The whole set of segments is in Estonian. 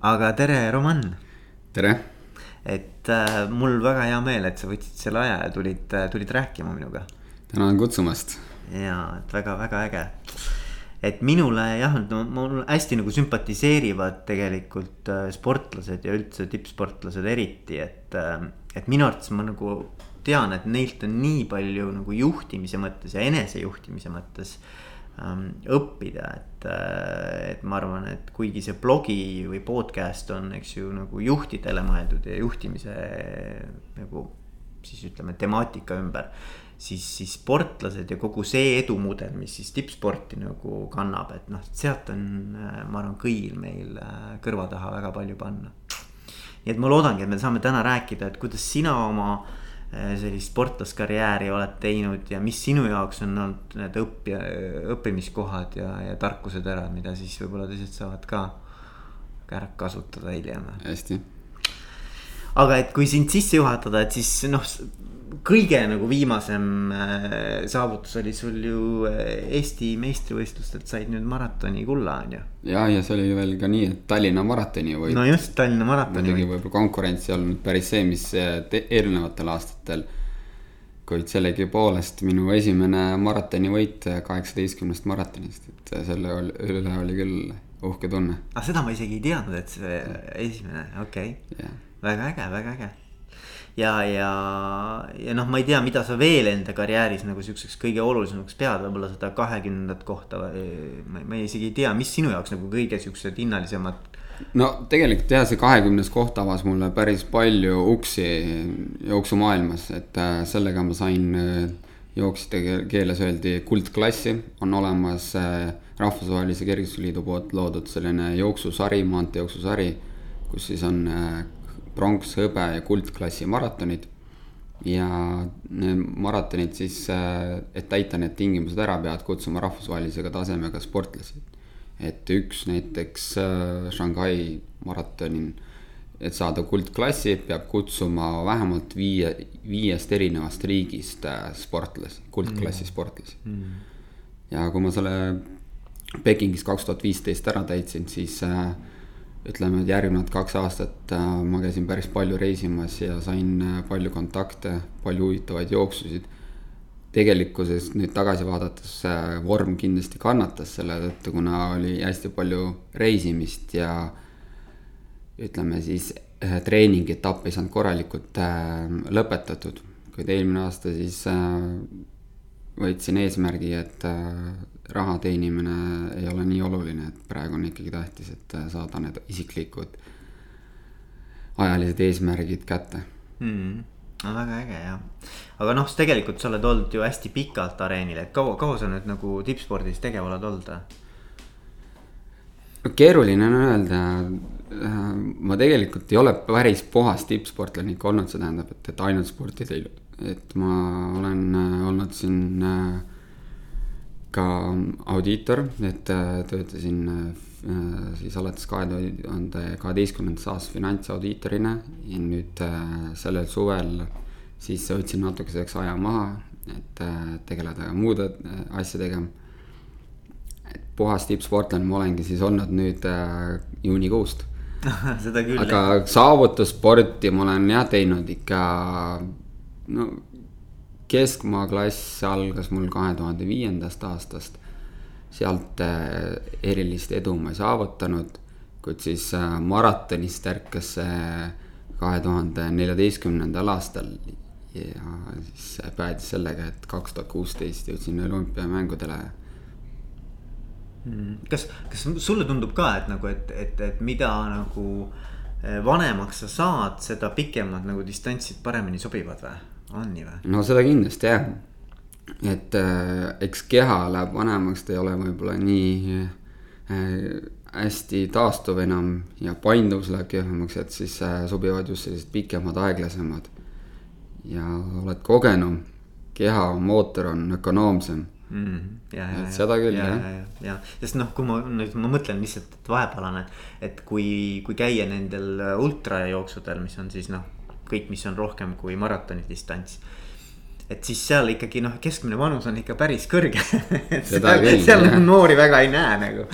aga tere, Roman. tere. et äh, mul väga hea meel, et sa võtsid selle aja ja tulid äh,, tulid rääkima minuga. tänan kutsumast. ja, et väga-väga äge. et minule jah, mul hästi nagu sümpatiseerivad tegelikult äh, sportlased ja üldse tippsportlased eriti, et äh,, et minu arvates ma nagu tean, et neilt on nii palju nagu juhtimise mõttes ja enesejuhtimise mõttes ähm, õppida, et, äh, et ma arvan, et kuigi see blogi või podcast on, eks ju, nagu juhtidele mõeldud ja juhtimise nagu siis ütleme temaatika ümber. siis, siis sportlased ja kogu see edumudel, mis siis tippsporti nagu kannab, et noh, sealt on, äh, ma arvan, kõigil meil äh, kõrva taha väga palju panna. nii et ma loodangi, et me saame täna rääkida, et kuidas sina oma Äh, sellist sportlaskarjääri oled teinud ja mis sinu jaoks on olnud need õppija, õppimiskohad ja, ja tarkusetärad, mida siis võib-olla teised saavad ka ära kasutada hiljem. hästi. Aga et kui sind sisse juhatada, et siis noh, kõige nagu viimasem äh, saavutus oli sul ju äh, Eesti meistrivõistlustelt said nüüd maratoni kulla, on ju. ja, ja see oli veel ka nii, et Tallinna maratoni võit. no just, Tallinna maratoni. muidugi võib-olla konkurents ei olnud päris see, mis eelnevatel aastatel. kuid sellegipoolest minu esimene maratonivõit kaheksateistkümnest maratonist, et selle üle oli küll uhke tunne. aga seda ma isegi ei teadnud, et see esimene, okei okay.. Väga äge, väga äge ja, ja, ja noh, ma ei tea, mida sa veel enda karjääris nagu siukseks kõige olulisemaks pead, võib-olla seda kahekümnendat kohta. ma, ma isegi ei tea, mis sinu jaoks nagu kõige siuksed hinnalisemad. no tegelikult jah, see kahekümnes koht avas mulle päris palju uksi jooksumaailmas, et äh, sellega ma sain äh, jooksjate keeles öeldi kuldklassi, on olemas äh, rahvusvahelise kergejõustikuliidu poolt loodud selline jooksusari, maanteejooksusari, kus siis on pronks, hõbe ja kuldklassi maratonid. ja maratonid siis, äh, et täita need tingimused ära, peavad kutsuma rahvusvahelisega tasemega sportlasi. et üks näiteks äh, Shanghai maratonin, et saada kuldklassi, peab kutsuma vähemalt viie, viiest erinevast riigist äh, sportlasi, kuldklassi mm. sportlasi mm.. ja kui ma selle Pekingis kaks tuhat viisteist ära täitsin, siis äh, ütleme, et järgnevad kaks aastat äh, ma käisin päris palju reisimas ja sain äh, palju kontakte, palju huvitavaid jooksusid. tegelikkuses nüüd tagasi vaadates äh, vorm kindlasti kannatas selle tõttu, kuna oli hästi palju reisimist ja ütleme siis treeningetapp ei saanud korralikult lõpetatud, kuid eelmine aasta siis võtsin eesmärgi, et raha teenimine ei ole nii oluline, et praegu on ikkagi tähtis, et saada need isiklikud ajalised eesmärgid kätte mm.. no väga äge jah, aga noh, tegelikult sa oled olnud ju hästi pikalt areenil, et kaua, kaua sa nüüd nagu tippspordis tegev oled olnud? no keeruline on öelda. ma tegelikult ei ole päris puhas tippsportlane ikka olnud, see tähendab, et, et ainult sporti teinud, et ma olen olnud siin äh, ka audiitor, et äh, töötasin äh, siis alates kahe tuhande kaheteistkümnendast aastast finantsaudiitorina ja nüüd äh, sellel suvel siis võtsin natukeseks aja maha, et tegeleda muude asjadega. et puhas tippsportlane ma olengi siis olnud nüüd juunikuust seda küll. aga saavutussporti ma olen jah teinud ikka no keskmaa klass algas mul kahe tuhande viiendast aastast. sealt äh, erilist edu ma ei saavutanud, kuid siis äh, maratonist ärkas see kahe tuhande neljateistkümnendal aastal. ja siis päädis sellega, et kaks tuhat kuusteist jõudsin olümpiamängudele mm. kas, kas sulle tundub ka, et nagu, et, et, et mida nagu äh, vanemaks sa saad, seda pikemad nagu distantsid paremini sobivad või? On nii või? no seda kindlasti jah. et äh, eks keha läheb vanemaks, ta ei ole võib-olla nii äh, hästi taastuv enam ja painduvus läheb kehvemaks, et siis äh, sobivad just sellised pikemad, aeglasemad. ja oled kogenum, keha mootor on ökonoomsem mm,. ja, ja, et seda küll ja, jah. ja, ja, ja, sest noh, kui ma nüüd, ma mõtlen lihtsalt, et vahepealane, et kui, kui käia nendel ultrajooksudel, mis on siis noh kõik, mis on rohkem kui maratoni distants. et siis seal ikkagi noh, keskmine vanus on ikka päris kõrge Seda seal, küll, seal jah. noori väga ei näe nagu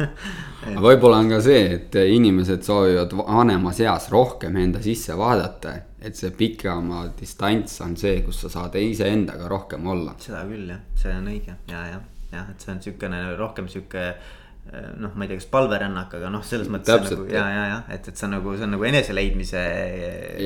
aga võib-olla on ka see, et inimesed soovivad vanemas eas rohkem enda sisse vaadata. et see pikema distants on see, kus sa saad iseendaga rohkem olla. seda küll jah, see on õige ja, ja, jah, et see on siukene rohkem sihuke noh, ma ei tea, kas palverännak, aga noh, selles mõttes nagu ja, ja, ja et, et see on nagu, see on nagu eneseleidmise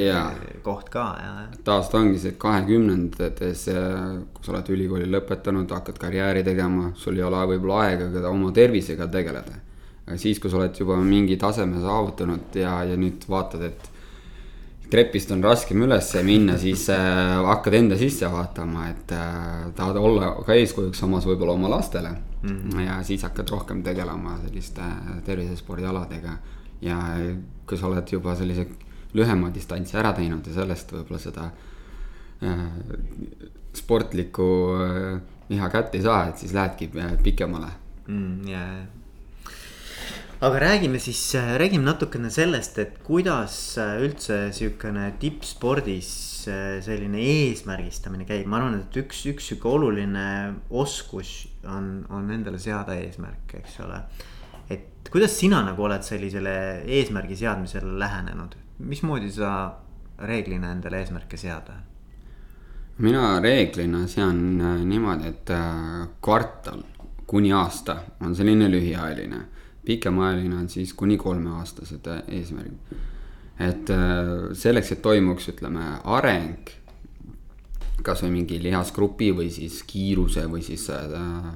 Jaa. koht ka ja, ja. taas ta ongi see kahekümnendates, kui sa oled ülikooli lõpetanud, hakkad karjääri tegema, sul ei ole võib-olla aega ka oma tervisega tegeleda. aga siis, kui sa oled juba mingi taseme saavutanud ja, ja nüüd vaatad, et trepist on raskem üles minna, siis äh, hakkad enda sisse vaatama, et äh, tahad olla ka eeskujuks samas võib-olla oma lastele mm. -hmm. ja siis hakkad rohkem tegelema selliste tervisespordialadega. ja kui sa oled juba sellise lühema distantsi ära teinud ja sellest võib-olla seda äh, sportlikku äh, liha kätte ei saa, et siis lähedki äh, pikemale mm,. ja aga räägime siis, räägime natukene sellest, et kuidas üldse sihukene tippspordis äh, selline eesmärgistamine käib, ma arvan, et üks, üks sihuke oluline oskus on, on endale seada eesmärke, eks ole. et kuidas sina nagu oled sellisele eesmärgi seadmisele lähenenud, mismoodi sa reeglina endale eesmärke seada? mina reeglina sean äh, niimoodi, et äh, kvartal kuni aasta on selline lühiajaline pikemaajaline on siis kuni kolmeaastased eesmärgid. et selleks, et toimuks, ütleme, areng kasvõi mingi lihasgrupi või siis kiiruse või siis äh,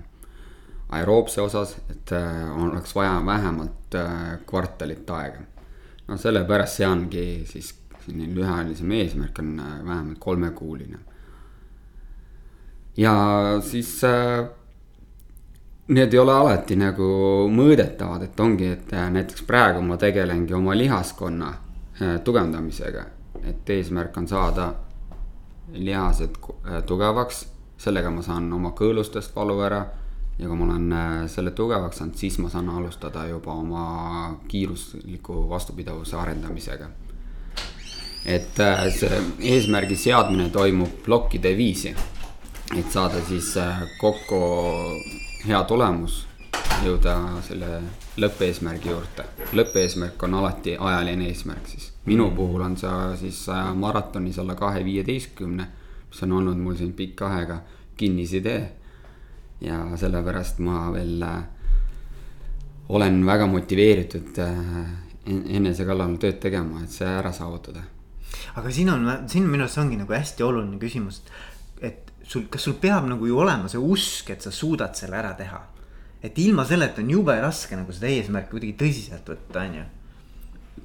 aeroobse osas, et äh, oleks vaja vähemalt äh, kvartalit aega. no sellepärast seangi siis selline lühiajalisem eesmärk on äh, vähemalt kolmekuuline. ja siis äh, need ei ole alati nagu mõõdetavad, et ongi, et äh, näiteks praegu ma tegelengi oma lihaskonna äh, tugevdamisega. et eesmärk on saada lihased äh, tugevaks, sellega ma saan oma kõõlustest valu ära. ja kui ma olen selle tugevaks saanud, siis ma saan alustada juba oma kiirusliku vastupidavuse arendamisega. et see eesmärgi seadmine toimub plokkide viisi, et saada siis kokku hea tulemus, jõuda selle lõppeesmärgi juurde. lõppeesmärk on alati ajaline eesmärk siis. minu puhul on see siis maratonis alla kahe viieteistkümne, mis on olnud mul siin pikka aega kinnisidee. ja sellepärast ma veel äh, olen väga motiveeritud äh, enese kallal tööd tegema, et see ära saavutada. aga siin on, siin minu arust ongi nagu hästi oluline küsimus, et sul, kas sul peab nagu ju olema see usk, et sa suudad selle ära teha. et ilma selleta on jube raske nagu seda eesmärki kuidagi tõsiselt võtta, on ju.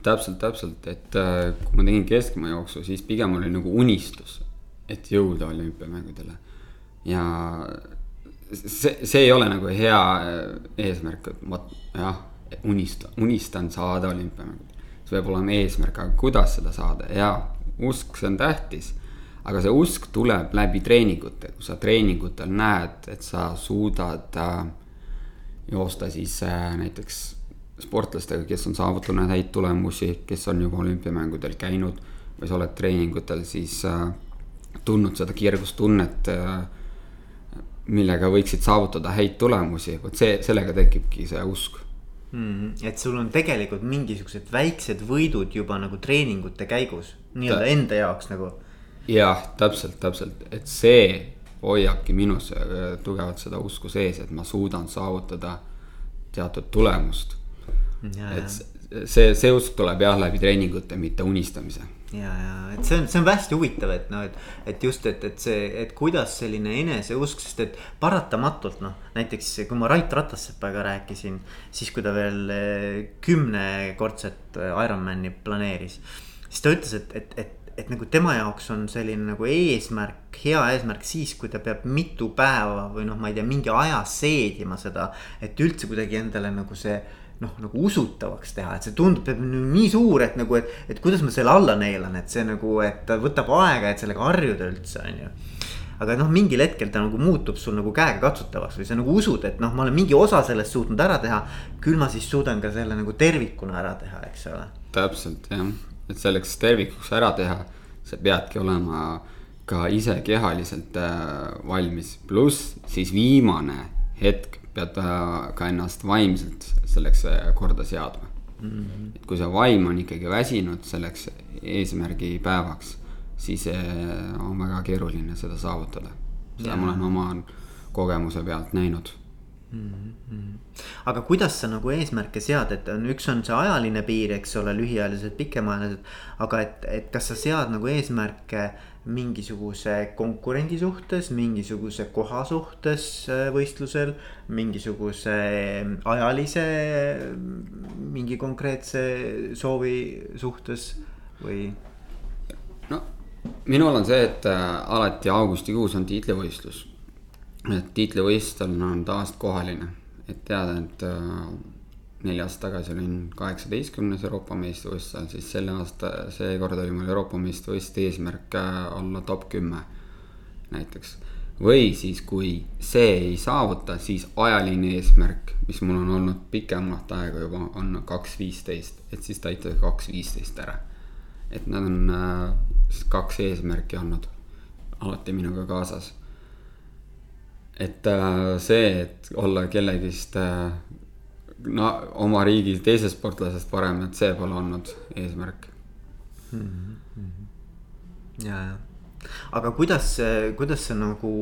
täpselt, täpselt, et äh, kui ma tegin keskmaa jooksu, siis pigem oli nagu unistus, et jõuda olümpiamängudele. ja see, see ei ole nagu hea äh, eesmärk, et ma jah, unistan, unistan saada olümpiamängudele. see peab olema eesmärk, aga kuidas seda saada ja usk, see on tähtis aga see usk tuleb läbi treeningute, kui sa treeningutel näed, et sa suudad äh, joosta siis äh, näiteks sportlastega, kes on saavutanud häid tulemusi, kes on juba olümpiamängudel käinud. või sa oled treeningutel siis äh, tundnud seda kirgustunnet äh,, millega võiksid saavutada häid tulemusi, vot see, sellega tekibki see usk mm. et sul on tegelikult mingisugused väiksed võidud juba nagu treeningute käigus, nii-öelda enda jaoks nagu jah, täpselt, täpselt, et see hoiabki minus äh, tugevalt seda usku sees, et ma suudan saavutada teatud tulemust. et see, see usk tuleb jah läbi treeningute, mitte unistamise. ja, ja et see on, see on hästi huvitav, et noh, et, et just, et, et see, et kuidas selline eneseusk, sest et paratamatult noh, näiteks kui ma Rait Ratassepaga rääkisin, siis kui ta veel eh, kümnekordset eh, Ironmani planeeris, siis ta ütles, et, et, et et nagu tema jaoks on selline nagu eesmärk, hea eesmärk siis, kui ta peab mitu päeva või noh, ma ei tea, mingi aja seedima seda. et üldse kuidagi endale nagu see noh, nagu usutavaks teha, et see tundub, peab nii suur, et nagu, et, et kuidas ma selle alla neelan, et see nagu, et võtab aega, et sellega harjuda üldse, on ju aga noh, mingil hetkel ta nagu muutub sul nagu käegakatsutavaks või sa nagu usud, et noh, ma olen mingi osa sellest suutnud ära teha. küll ma siis suudan ka selle nagu tervikuna ära teha, eks ole. täpselt jah et selleks tervikuks ära teha, sa peadki olema ka ise kehaliselt valmis, pluss siis viimane hetk pead ka ennast vaimselt selleks korda seadma mm. -hmm. et kui see vaim on ikkagi väsinud selleks eesmärgi päevaks, siis on väga keeruline seda saavutada. seda ma olen oma kogemuse pealt näinud mm. -hmm. aga kuidas sa nagu eesmärke sead, et on, üks on see ajaline piir, eks ole, lühiajalised, pikemaajalised. aga et, et kas sa sead nagu eesmärke mingisuguse konkurendi suhtes, mingisuguse koha suhtes äh, võistlusel, mingisuguse ajalise mingi konkreetse soovi suhtes või? no minul on see, et äh, alati augustikuus on tiitlivõistlus. Et tiitlivõistlustel on ta-aastakohaline, et teada, et neli aastat tagasi olin kaheksateistkümnes Euroopa meistrivõistlusel, siis selle aasta, seekord oli mul Euroopa meistrivõistluste eesmärk äh, olla top kümme näiteks. või siis, kui see ei saavuta, siis ajaline eesmärk, mis mul on olnud pikemat aega juba, on kaks viisteist, et siis täita kaks viisteist ära. et need on äh, siis kaks eesmärki olnud alati minuga kaasas. Et äh, see, et olla kellegist no oma riigi teisest sportlasest parem, et see pole olnud eesmärk mm. -hmm. ja, ja aga kuidas, kuidas sa nagu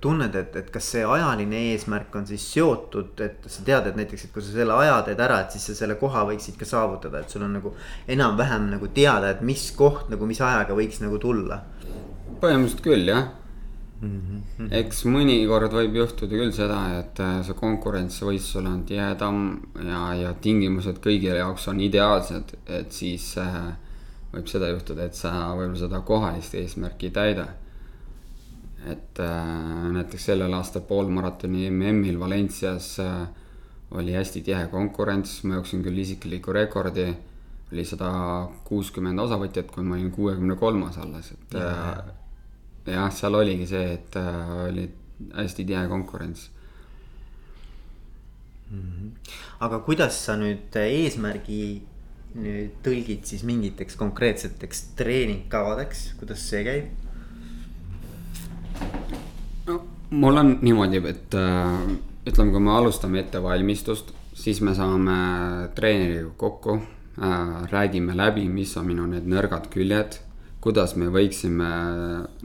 tunned, et, et kas see ajaline eesmärk on siis seotud, et sa tead, et näiteks, et kui sa selle aja teed ära, et siis sa selle koha võiksid ka saavutada, et sul on nagu enam-vähem nagu teada, et mis koht nagu, mis ajaga võiks nagu tulla? põhimõtteliselt küll jah Mm -hmm. eks mõnikord võib juhtuda küll seda, et äh, see konkurents võistlusel on tihedam ja, ja tingimused kõigi jaoks on ideaalsed, et siis äh, võib seda juhtuda, et sa võib-olla seda kohalist eesmärki ei täida. et äh, näiteks sellel aastal poolmaratoni MM-il Valencias oli hästi tihe konkurents, ma jooksin küll isikliku rekordi oli sada kuuskümmend osavõtjat, kui ma olin kuuekümne kolmas alles, et ja, ja jah, seal oligi see, et äh, oli hästi tihe konkurents mm. -hmm. aga kuidas sa nüüd eesmärgi nüüd tõlgid siis mingiteks konkreetseteks treeningkavadeks, kuidas see käib? no mul on niimoodi, et äh, ütleme, kui me alustame ettevalmistust, siis me saame treeneriga kokku äh,, räägime läbi, mis on minu need nõrgad küljed kuidas me võiksime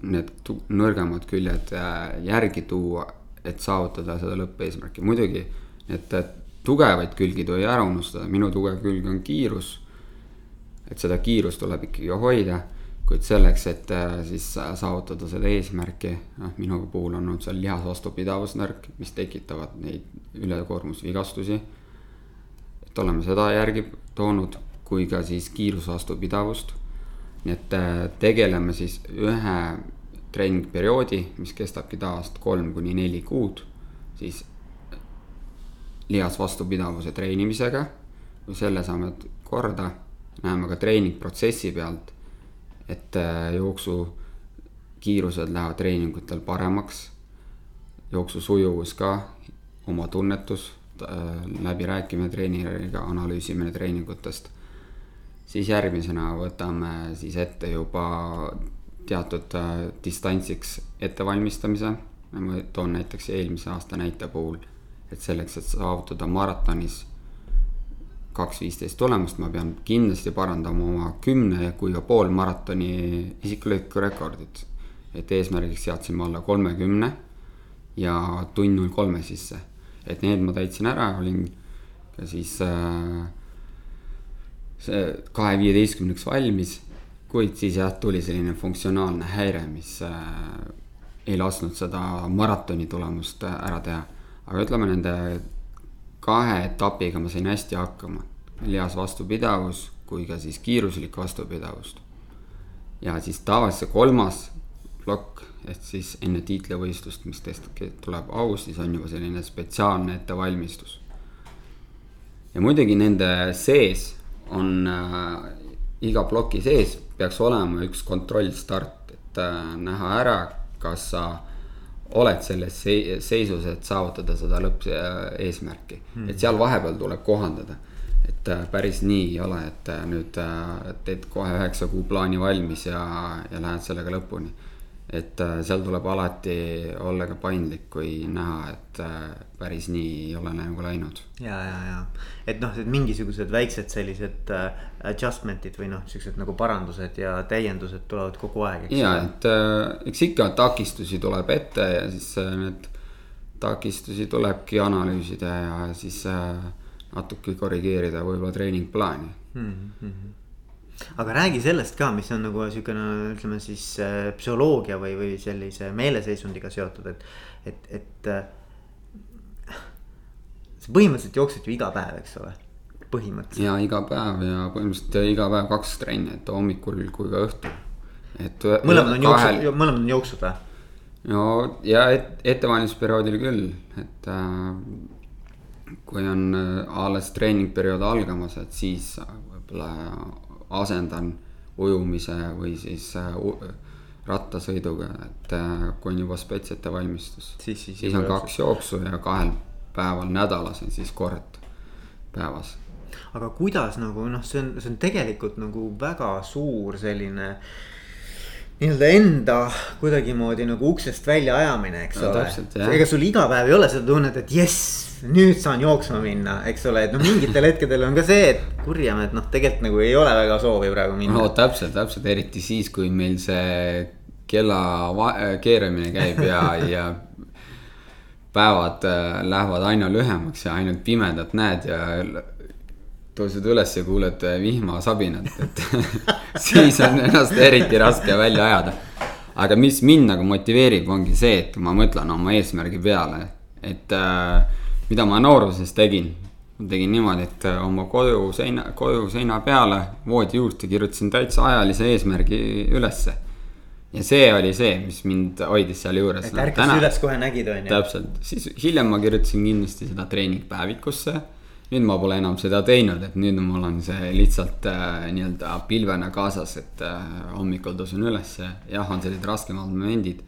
need nõrgemad küljed äh, järgi tuua, et saavutada seda lõppeesmärki, muidugi need tugevaid külgi tohi ära unustada, minu tugev külg on kiirus. et seda kiirust tuleb ikkagi hoida, kuid selleks, et äh, siis saavutada seda eesmärki, noh, minu puhul on olnud seal lihasvastupidavusnõrk, mis tekitavad neid ülekoormusvigastusi. et oleme seda järgi toonud, kui ka siis kiirusvastupidavust nii et äh, tegeleme siis ühe treeningperioodi, mis kestabki tavaliselt kolm kuni neli kuud, siis lihas vastupidavuse treenimisega. kui selle saame korda, näeme ka treeningprotsessi pealt, et äh, jooksu kiirused lähevad treeningutel paremaks. jooksu sujuvus ka, oma tunnetus, äh, läbirääkimine treeneriga, analüüsimine treeningutest siis järgmisena võtame siis ette juba teatud äh, distantsiks ettevalmistamise. ma toon näiteks eelmise aasta näite puhul, et selleks, et saavutada maratonis kaks viisteist tulemust, ma pean kindlasti parandama oma kümne kui ka pool maratoni isiklikku rekordit. et eesmärgiks seadsime alla kolmekümne ja tund null kolme sisse, et need ma täitsin ära, olin ka siis äh, see kahe viieteistkümneks valmis. kuid siis jah, tuli selline funktsionaalne häire, mis äh, ei lasknud seda maratoni tulemust äh, ära teha. aga ütleme nende kahe etapiga ma sain hästi hakkama. lihas vastupidavus kui ka siis kiiruslik vastupidavust. ja siis tavaliselt see kolmas plokk, ehk siis enne tiitlivõistlust, mis tõesti tuleb augustis, on juba selline spetsiaalne ettevalmistus. ja muidugi nende sees on äh, iga ploki sees peaks olema üks kontrollstart, et äh, näha ära, kas sa oled selles seisus, et saavutada seda lõppeesmärki hmm.. et seal vahepeal tuleb kohandada, et äh, päris nii ei ole, et äh, nüüd äh, teed kohe üheksa kuu plaani valmis ja, ja lähed sellega lõpuni. Et äh, seal tuleb alati olla ka paindlik, kui näha, et äh, päris nii ei ole nagu läinud. ja, ja, ja, et noh, mingisugused väiksed sellised äh, adjustment'id või noh, siuksed nagu parandused ja täiendused tulevad kogu aeg. ja, et eks ikka takistusi tuleb ette ja siis need takistusi tulebki analüüsida ja siis natuke korrigeerida võib-olla treeningplaani mm. -hmm aga räägi sellest ka, mis on nagu siukene, ütleme siis äh, psühholoogia või, või sellise meeleseisundiga seotud, et, et, et äh,. sa põhimõtteliselt jooksed ju iga päev, eks ole, põhimõtteliselt. ja iga päev ja põhimõtteliselt iga päev kaks trenni, et hommikul kui ka õhtul. et. mõlemad on jooksud, mõlemad on jooksud või? no ja et, ettevalmistusperioodil küll, et äh, kui on äh, alles treeningperiood algamas, et siis võib-olla asendan ujumise või siis äh, rattasõiduga, et äh, kui on juba spets ettevalmistus. siis, siis, siis on kaks jooksu ja kahel päeval nädalas on siis kord päevas. aga kuidas nagu noh, see on, see on tegelikult nagu väga suur selline nii-öelda enda kuidagimoodi nagu uksest välja ajamine, eks no, ole. ega sul iga päev ei ole seda tunnet, et jess nüüd saan jooksma minna, eks ole, et noh, mingitel hetkedel on ka see, et kurjam, et noh, tegelikult nagu ei ole väga soovi praegu minna. no täpselt, täpselt, eriti siis, kui meil see kella keeramine käib ja ja päevad äh, lähevad aina lühemaks ja ainult pimedat näed ja tõused üles ja kuuled vihmasabinat, et siis on ennast eriti raske välja ajada. aga mis mind nagu motiveerib, ongi see, et ma mõtlen oma eesmärgi peale, et äh, mida ma nooruses tegin. tegin niimoodi, et äh, oma kodu seina, kodu seina peale voodi juurde kirjutasin täitsa ajalise eesmärgi ülesse. ja see oli see, mis mind hoidis sealjuures. et ärkasid täna... üles, kohe nägid, on ju. täpselt, siis hiljem ma kirjutasin kindlasti seda treeningpäevikusse nüüd ma pole enam seda teinud, et nüüd mul on see lihtsalt äh, nii-öelda pilvena kaasas, et äh, hommikul tõusen üles, jah, on sellised raskemad momendid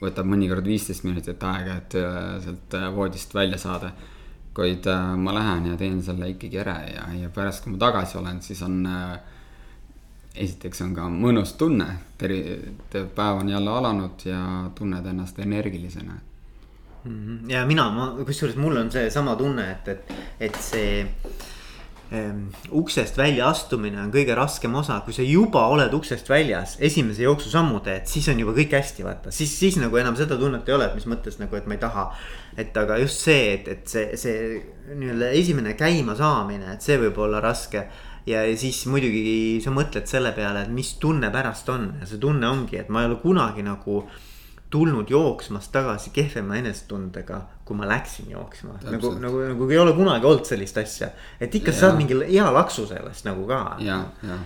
võtab mõnikord viisteist minutit aega, et äh, sealt äh, voodist välja saada. kuid äh, ma lähen ja teen selle ikkagi ära ja, ja pärast, kui ma tagasi olen, siis on esiteks on ka mõnus tunne, päev on jälle alanud ja tunned ennast energilisena. Mhm. Ja mina, ma kusjuures mul on seesama tunne, et, et, et see Ehm, uksest välja astumine on kõige raskem osa, kui sa juba oled uksest väljas, esimese jooksusammu teed, siis on juba kõik hästi, vaata, siis, siis nagu enam seda tunnet ei ole, et mis mõttes nagu, et ma ei taha. et aga just see, et, et see, see nii-öelda esimene käimasaamine, et see võib olla raske. ja, siis muidugi sa mõtled selle peale, et mis tunne pärast on ja see tunne ongi, et ma ei ole kunagi nagu tulnud jooksmast tagasi kehvema enesetundega, kui ma läksin jooksma. nagu, nagu, nagu ei ole kunagi olnud sellist asja. et ikka ja. saad mingi hea laksu sellest nagu ka. ja, ja.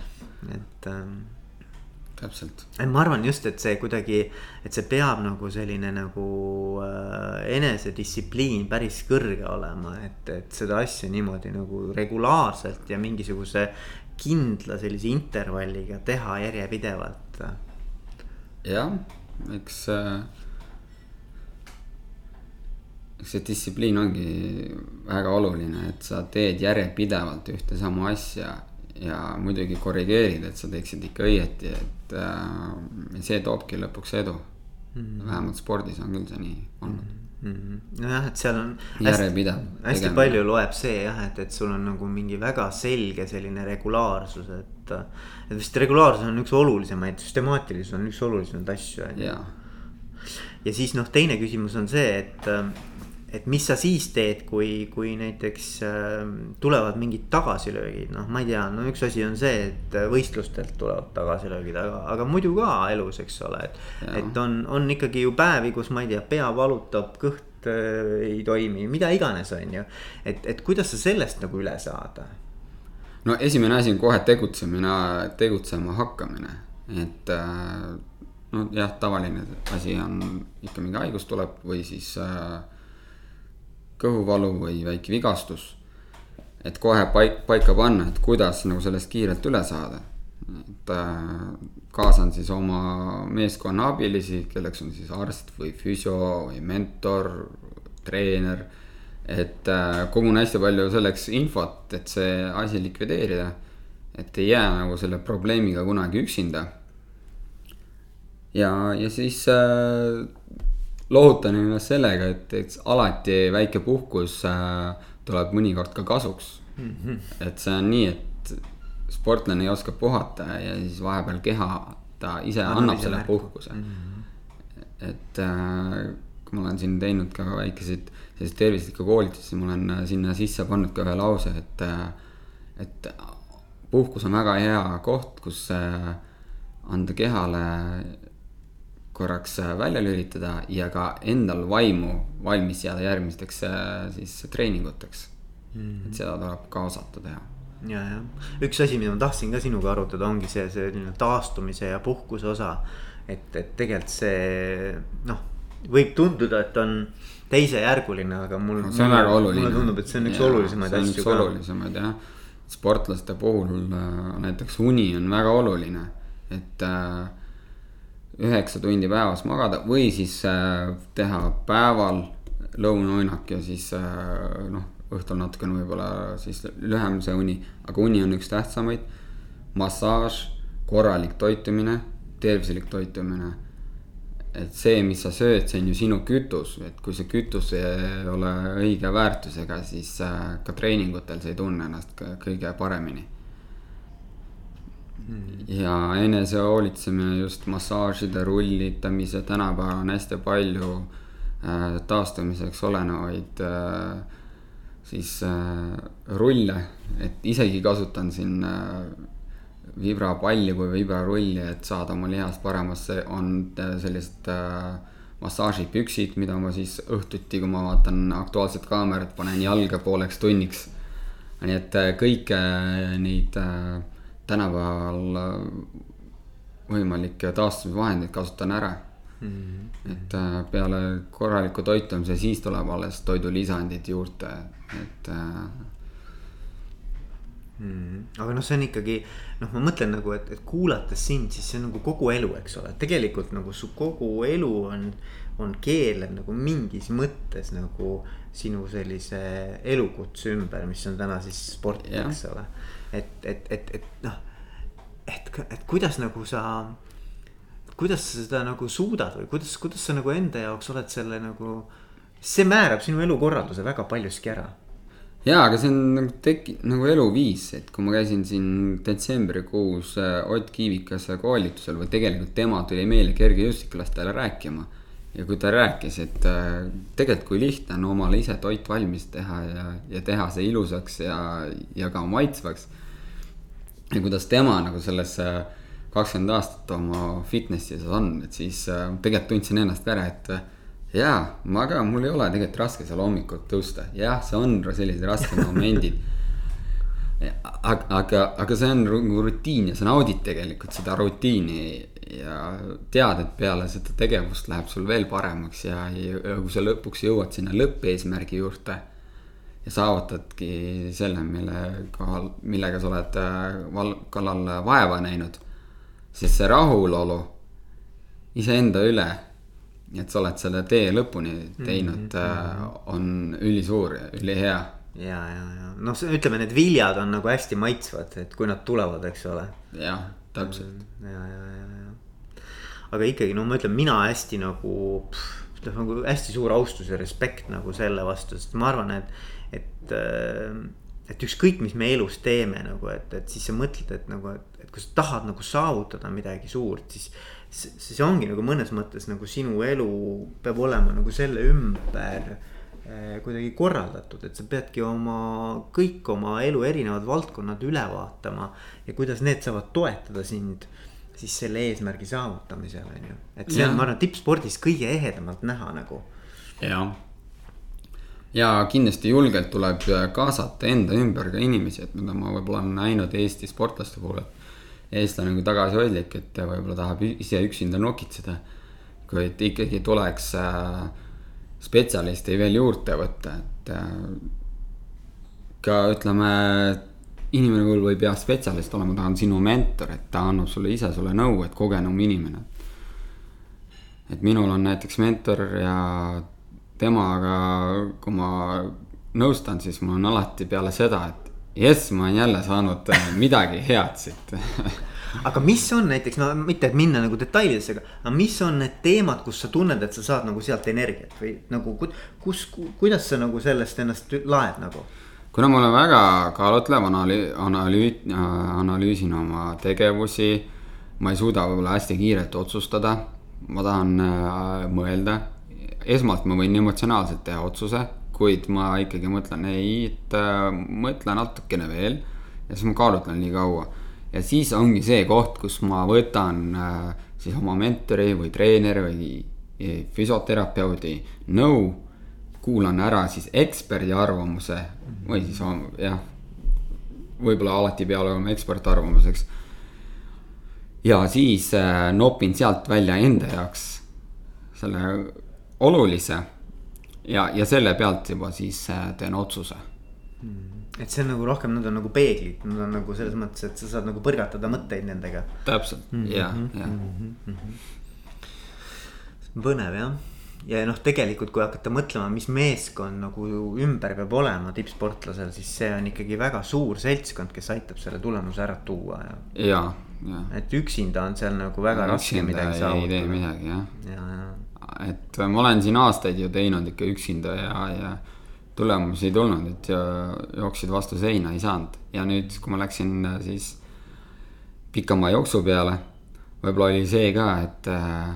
et ähm,. täpselt. et ma arvan just, et see kuidagi, et see peab nagu selline nagu äh, enesedistsipliin päris kõrge olema, et, et seda asja niimoodi nagu regulaarselt ja mingisuguse kindla sellise intervalliga teha järjepidevalt. jah eks äh, eks see distsipliin ongi väga oluline, et sa teed järjepidevalt ühte sama asja ja muidugi korrigeerid, et sa teeksid ikka õieti, et äh, see toobki lõpuks edu mm. -hmm. vähemalt spordis on küll see nii olnud mm. -hmm. Nojah, et seal on. järjepidev. hästi tegemine. palju loeb see jah, et, et sul on nagu mingi väga selge selline regulaarsus, et. et vist regulaarsus on üks olulisemaid, süstemaatilisus on üks olulisemaid asju. ja siis noh, teine küsimus on see, et et mis sa siis teed, kui, kui näiteks äh, tulevad mingid tagasilöögid, noh, ma ei tea, no üks asi on see, et võistlustelt tulevad tagasilöögid, aga, aga muidu ka elus, eks ole, et. et on, on ikkagi ju päevi, kus ma ei tea, pea valutab, kõht äh, ei toimi, mida iganes, on ju. et, et kuidas sa sellest nagu üle saada? no esimene asi on kohe tegutsemine, tegutsema hakkamine, et äh, no jah, tavaline asi on ikka mingi haigus tuleb või siis äh, kõhuvalu või väike vigastus. et kohe paik, paika panna, et kuidas nagu sellest kiirelt üle saada. et äh, kaasan siis oma meeskonna abilisi, kelleks on siis arst või füsio või mentor, treener. et äh, kogun hästi palju selleks infot, et see asi likvideerida. et ei jää nagu selle probleemiga kunagi üksinda ja, ja siis äh, lohutan ennast sellega, et, et alati väike puhkus äh, tuleb mõnikord ka kasuks mm. -hmm. et see on nii, et sportlane ei oska puhata ja siis vahepeal keha, ta ise annab, annab selle märku. puhkuse mm. -hmm. et äh, kui ma olen siin teinud ka väikeseid selliseid tervislikke koolitusi, ma olen äh, sinna sisse pannud ka ühe lause, et, et puhkus on väga hea koht, kus anda kehale korraks välja lülitada ja ka endal vaimu valmis jääda järgmisteks siis treeninguteks mm. -hmm. et seda tuleb ka osata teha ja, jah, üks asi, mida ma tahtsin ka sinuga arutada, ongi see, selline taastumise ja puhkuse osa. et, et tegelikult see noh, võib tunduda, et on teisejärguline, aga mul no,. see on väga oluline. mulle tundub, et see on üks ja, olulisemaid asju. üks olulisemaid jah, sportlaste puhul äh, näiteks uni on väga oluline, et äh, üheksa tundi päevas magada või siis äh, teha päeval lõunauinak ja siis äh, noh, õhtul natukene võib-olla siis lühem see uni, aga uni on üks tähtsamaid. massaaž, korralik toitumine, tervislik toitumine. et see, mis sa sööd, see on ju sinu kütus, et kui see kütus ei ole õige väärtusega, siis äh, ka treeningutel sa ei tunne ennast kõige paremini ja enesehoolitsemine just massaažide, rullitamise, tänapäeval on hästi palju äh, taastumiseks olenevaid äh, siis äh, rulle, et isegi kasutan siin äh, vibrapalli kui vibrarulli, et saada oma lihast paremasse, on äh, sellised äh, massaažipüksid, mida ma siis õhtuti, kui ma vaatan Aktuaalset Kaamerat, panen jalga pooleks tunniks. nii et äh, kõiki äh, neid äh, tänapäeval äh, võimalikke taastumisvahendeid kasutan ära mm. -hmm. et äh, peale korraliku toitumise, siis tuleb alles toidulisandid juurde, et Mm. aga noh, see on ikkagi noh, ma mõtlen nagu, et, et kuulates sind, siis see on nagu kogu elu, eks ole, tegelikult nagu su kogu elu on, on keelev nagu mingis mõttes nagu sinu sellise elukutse ümber, mis on täna siis sport, eks ole et, et, et, et noh, et, et kuidas nagu sa, kuidas sa seda nagu suudad või kuidas, kuidas sa nagu enda jaoks oled selle nagu, see määrab sinu elukorralduse väga paljuski ära jaa, aga see on nagu teki-, nagu eluviis, et kui ma käisin siin detsembrikuus äh, Ott Kiivikase koolitusel või tegelikult tema tuli meile kergejõustiklastele rääkima. ja kui ta rääkis, et äh, tegelikult kui lihtne on omale ise toit valmis teha ja, ja teha see ilusaks ja, ja ka maitsvaks ja kuidas tema nagu sellesse kakskümmend aastat oma fitness'is on, et siis äh, tegelikult tundsin ennast ära, et äh, jaa, ma ka, mul ei ole tegelikult raske seal hommikul tõusta, jah, see on sellised rasked momendid. aga, aga, aga see on rutiin ja sa naudid tegelikult seda rutiini ja tead, et peale seda tegevust läheb sul veel paremaks ja, ja kui sa lõpuks jõuad sinna lõppeesmärgi juurde ja saavutadki selle, mille kohal, millega sa oled äh, val-, kallal vaeva näinud. siis see rahulolu iseenda üle, et sa oled selle tee lõpuni teinud mm, -hmm. on ülisuur ja ülihea. ja, ja, ja noh, ütleme, need viljad on nagu hästi maitsvad, et kui nad tulevad, eks ole. jah, täpselt. ja, ja, ja, ja. aga ikkagi, no ma ütlen, mina hästi nagu, nagu hästi suur austus ja respekt nagu selle vastu, sest ma arvan, et et, äh, et ükskõik, mis me elus teeme nagu, et, et siis sa mõtled, et nagu, et, et kui sa tahad nagu saavutada midagi suurt, siis. see ongi nagu mõnes mõttes nagu sinu elu peab olema nagu selle ümber eh, kuidagi korraldatud, et sa peadki oma, kõik oma elu erinevad valdkonnad üle vaatama. ja kuidas need saavad toetada sind siis selle eesmärgi saavutamisel on ju, et see on, ma arvan, tippspordis kõige ehedamalt näha nagu. jah ja kindlasti julgelt tuleb kaasata enda ümber ka inimesi, et mida ma võib-olla olen näinud Eesti sportlaste puhul, et. eestlane on tagasihoidlik, et võib-olla tahab ise üksinda nokitseda. kuid ikkagi tuleks äh, spetsialisti veel juurde võtta, et äh, ka ütleme, inimene võib jah spetsialist olema, ta on sinu mentor, et ta annab sulle ise sulle nõu, et kogenum inimene. et minul on näiteks mentor ja temaga, kui ma nõustan, siis mul on alati peale seda, et jess, ma olen jälle saanud äh, midagi head siit aga mis on näiteks, no mitte, et minna nagu detailidesse, aga mis on need teemad, kus sa tunned, et sa saad nagu sealt energiat või nagu kus, kuidas sa nagu sellest ennast laed nagu? kuna ma olen väga kaalutlev, analüü-, analüüt-, analüüsin oma tegevusi. ma ei suuda võib-olla hästi kiirelt otsustada, ma tahan äh, mõelda. Esmalt ma võin emotsionaalselt teha otsuse, kuid ma ikkagi mõtlen, ei, et äh, mõtle natukene veel. ja siis ma kaalutlen nii kaua ja siis ongi see koht, kus ma võtan äh, siis oma mentori või treeneri või e, füsioterapeudi nõu. kuulan ära siis eksperdi arvamuse või siis jah, võib-olla alati ei pea olema ekspertarvamuseks. ja siis äh, nopin sealt välja enda jaoks selle olulise ja, ja selle pealt juba siis äh, teen otsuse hmm et see on nagu rohkem, nad on nagu peeglid, nad on nagu selles mõttes, et sa saad nagu põrgatada mõtteid nendega. täpselt mm, -hmm. ja, ja mm. -hmm. põnev jah, ja noh, tegelikult kui hakata mõtlema, mis meeskond nagu ümber peab olema tippsportlasel, siis see on ikkagi väga suur seltskond, kes aitab selle tulemuse ära tuua ja. ja, ja. et üksinda on seal nagu väga no, raske midagi saavutada. ei tee midagi jah ja, ja. Et ma olen siin aastaid ju teinud ikka üksinda ja, ja tulemusi ei tulnud, et jooksid vastu seina, ei saanud. ja nüüd, kui ma läksin äh, siis pikama jooksu peale, võib-olla oli see ka, et äh,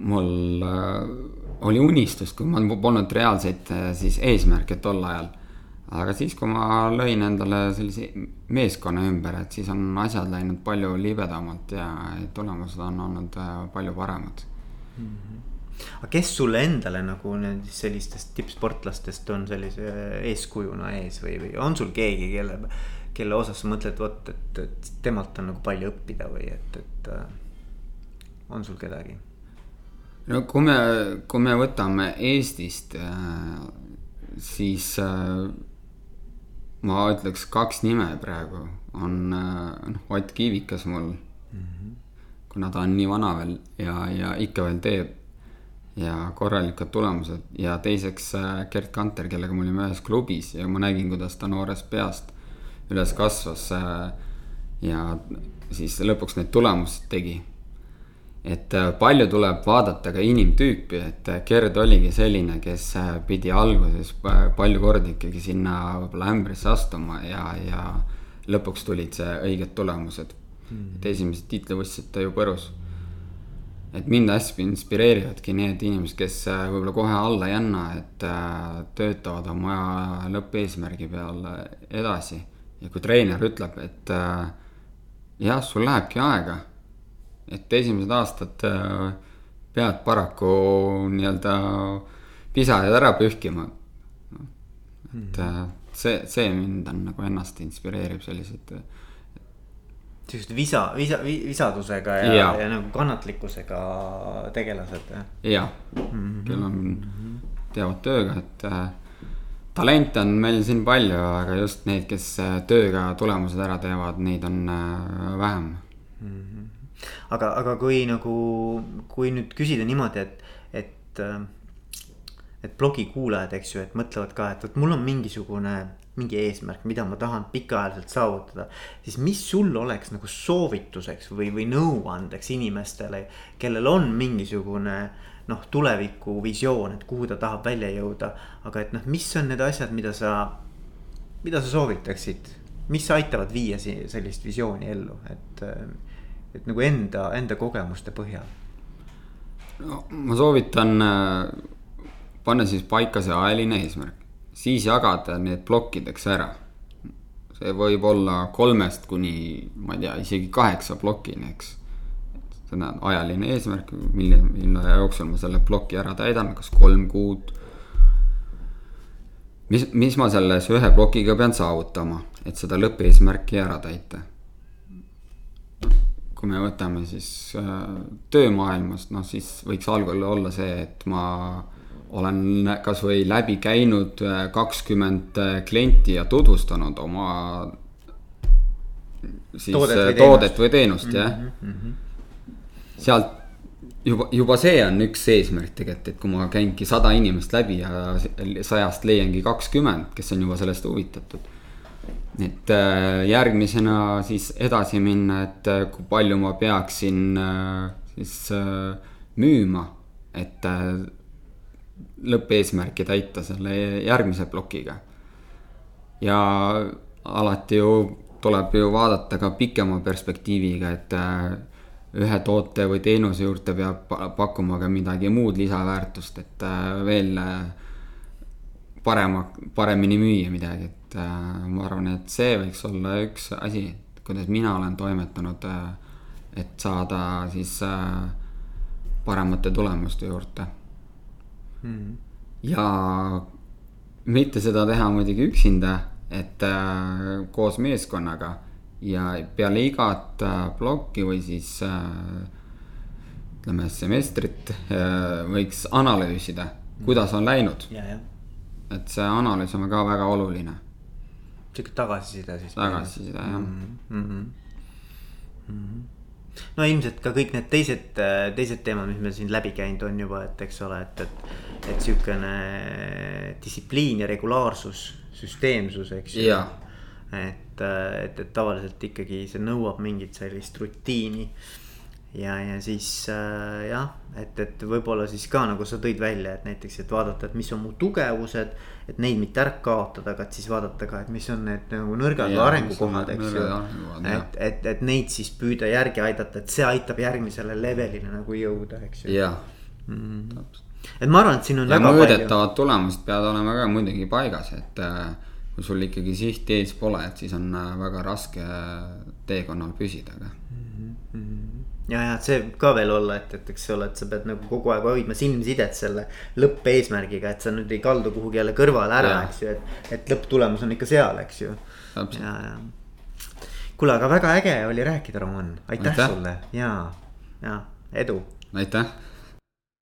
mul äh, oli unistus, kui mul polnud reaalseid äh, siis eesmärke tol ajal. aga siis, kui ma lõin endale sellise meeskonna ümber, et siis on asjad läinud palju libedamalt ja tulemused on olnud äh, palju paremad mm. -hmm aga kes sulle endale nagu nendest sellistest tippsportlastest on sellise eeskujuna ees või, või on sul keegi, kelle, kelle osas sa mõtled, vot, et, et temalt on nagu palju õppida või et, et äh, on sul kedagi? no kui me, kui me võtame Eestist, äh, siis äh, ma ütleks kaks nime praegu on noh, Ott Kiivikas mul mm. -hmm. Kuna ta on nii vana veel ja, ja ikka veel teeb ja korralikud tulemused ja teiseks äh, Gerd Kanter, kellega me olime ühes klubis ja ma nägin, kuidas ta noorest peast üles kasvas. Äh, ja siis lõpuks need tulemused tegi. et äh, palju tuleb vaadata ka inimtüüpi, et Gerd oligi selline, kes pidi alguses palju kordi ikkagi sinna võib-olla ämbrisse astuma ja, ja lõpuks tulid see õiged tulemused mm.. et esimesed tiitlivõistlused ta ju põrus et mind hästi inspireerivadki need inimesed, kes äh, võib-olla kohe alla ei anna, et äh, töötavad oma lõppeesmärgi peal edasi. ja kui treener ütleb, et äh, jah, sul lähebki aega, et esimesed aastad pead paraku nii-öelda pisarad ära pühkima. et see, see mind on nagu ennast inspireerib sellised sihukeste visa, visa, visadusega ja, ja., ja nagu kannatlikkusega tegelased. jah, mhm. kel on, teevad tööga, et äh, talente on meil siin palju, aga just neid, kes äh, tööga tulemused ära teevad, neid on äh, vähem mm. -hmm. aga, aga kui nagu, kui nüüd küsida niimoodi, et, et, äh, et blogi kuulajad, eks ju, et mõtlevad ka, et vot mul on mingisugune mingi eesmärk, mida ma tahan pikaajaliselt saavutada. siis mis sul oleks nagu soovituseks või, või nõuandeks inimestele, kellel on mingisugune noh, tulevikuvisioon, et kuhu ta tahab välja jõuda. aga et noh, mis on need asjad, mida sa, mida sa soovitaksid, mis aitavad viia sellist visiooni ellu, et, et nagu enda, enda kogemuste põhjal? no ma soovitan äh, panna siis paika see ajaline eesmärk siis jagada need plokkideks ära. see võib olla kolmest kuni, ma ei tea, isegi kaheksa plokini, eks. see on ajaline eesmärk, mille, mille jooksul ma selle ploki ära täidan, kas kolm kuud. mis, mis ma selles ühe plokiga pean saavutama, et seda lõppeesmärki ära täita kui me võtame siis äh, töömaailmast, noh siis võiks algul olla see, et ma olen kasvõi läbi käinud äh, kakskümmend äh, klienti ja tutvustanud oma siis toodet või äh, toodet teenust, või teenust jah. Mm -hmm.. sealt juba, juba see on üks eesmärk tegelikult, et kui ma käingi sada inimest läbi ja sajast leiangi kakskümmend, kes on juba sellest huvitatud. et äh, järgmisena siis edasi minna, et äh, kui palju ma peaksin äh, siis müüma, et lõppeesmärki täita selle järgmise plokiga. ja alati ju tuleb ju vaadata ka pikema perspektiiviga, et ühe toote või teenuse juurde peab pakkuma ka midagi muud lisaväärtust, et veel parema, paremini müüa midagi, et äh, ma arvan, et see võiks olla üks asi, kuidas mina olen toimetanud äh,. et saada siis äh, paremate tulemuste juurde mm.. ja mitte seda teha muidugi üksinda, et äh, koos meeskonnaga ja peale igat äh, plokki või siis äh, ütleme semestrit äh, võiks analüüsida, kuidas on läinud. et see analüüs on ka väga oluline. sihuke tagasiside siis. tagasiside jah mm. -hmm. Mm -hmm. No ilmselt ka kõik need teised, teised teemad, mis meil siin läbi käinud on juba, et eks ole, et, et, et sihukene distsipliin ja regulaarsus, süsteemsus, eks ju. et, et, et tavaliselt ikkagi see nõuab mingit sellist rutiini ja, ja siis äh, jah, et, et võib-olla siis ka nagu sa tõid välja, et näiteks, et vaadata, et mis on mu tugevused. et neid mitte ära kaotada, aga et siis vaadata ka, et mis on need nagu nõrgad arengukohad, eks ju. et, et, et neid siis püüda järgi aidata, et see aitab järgmisele levelile nagu jõuda, eks ju. jah mm. -hmm. et ma arvan, et siin on ja väga mõõdetavad palju. tulemused peavad olema ka muidugi paigas, et äh, kui sul ikkagi sihti ees pole, et siis on äh, väga raske teekonnal püsida ka mm. -hmm ja, ja see võib ka veel olla, et, et eks ole, et sa pead nagu kogu aeg hoidma silmsidet selle lõppeesmärgiga, et sa nüüd ei kaldu kuhugi jälle kõrvale ära, eks ju, et. et lõpptulemus on ikka seal, eks ju. ja, ja. kuule, aga väga äge oli rääkida, Roman, aitäh, aitäh. sulle ja, ja edu. aitäh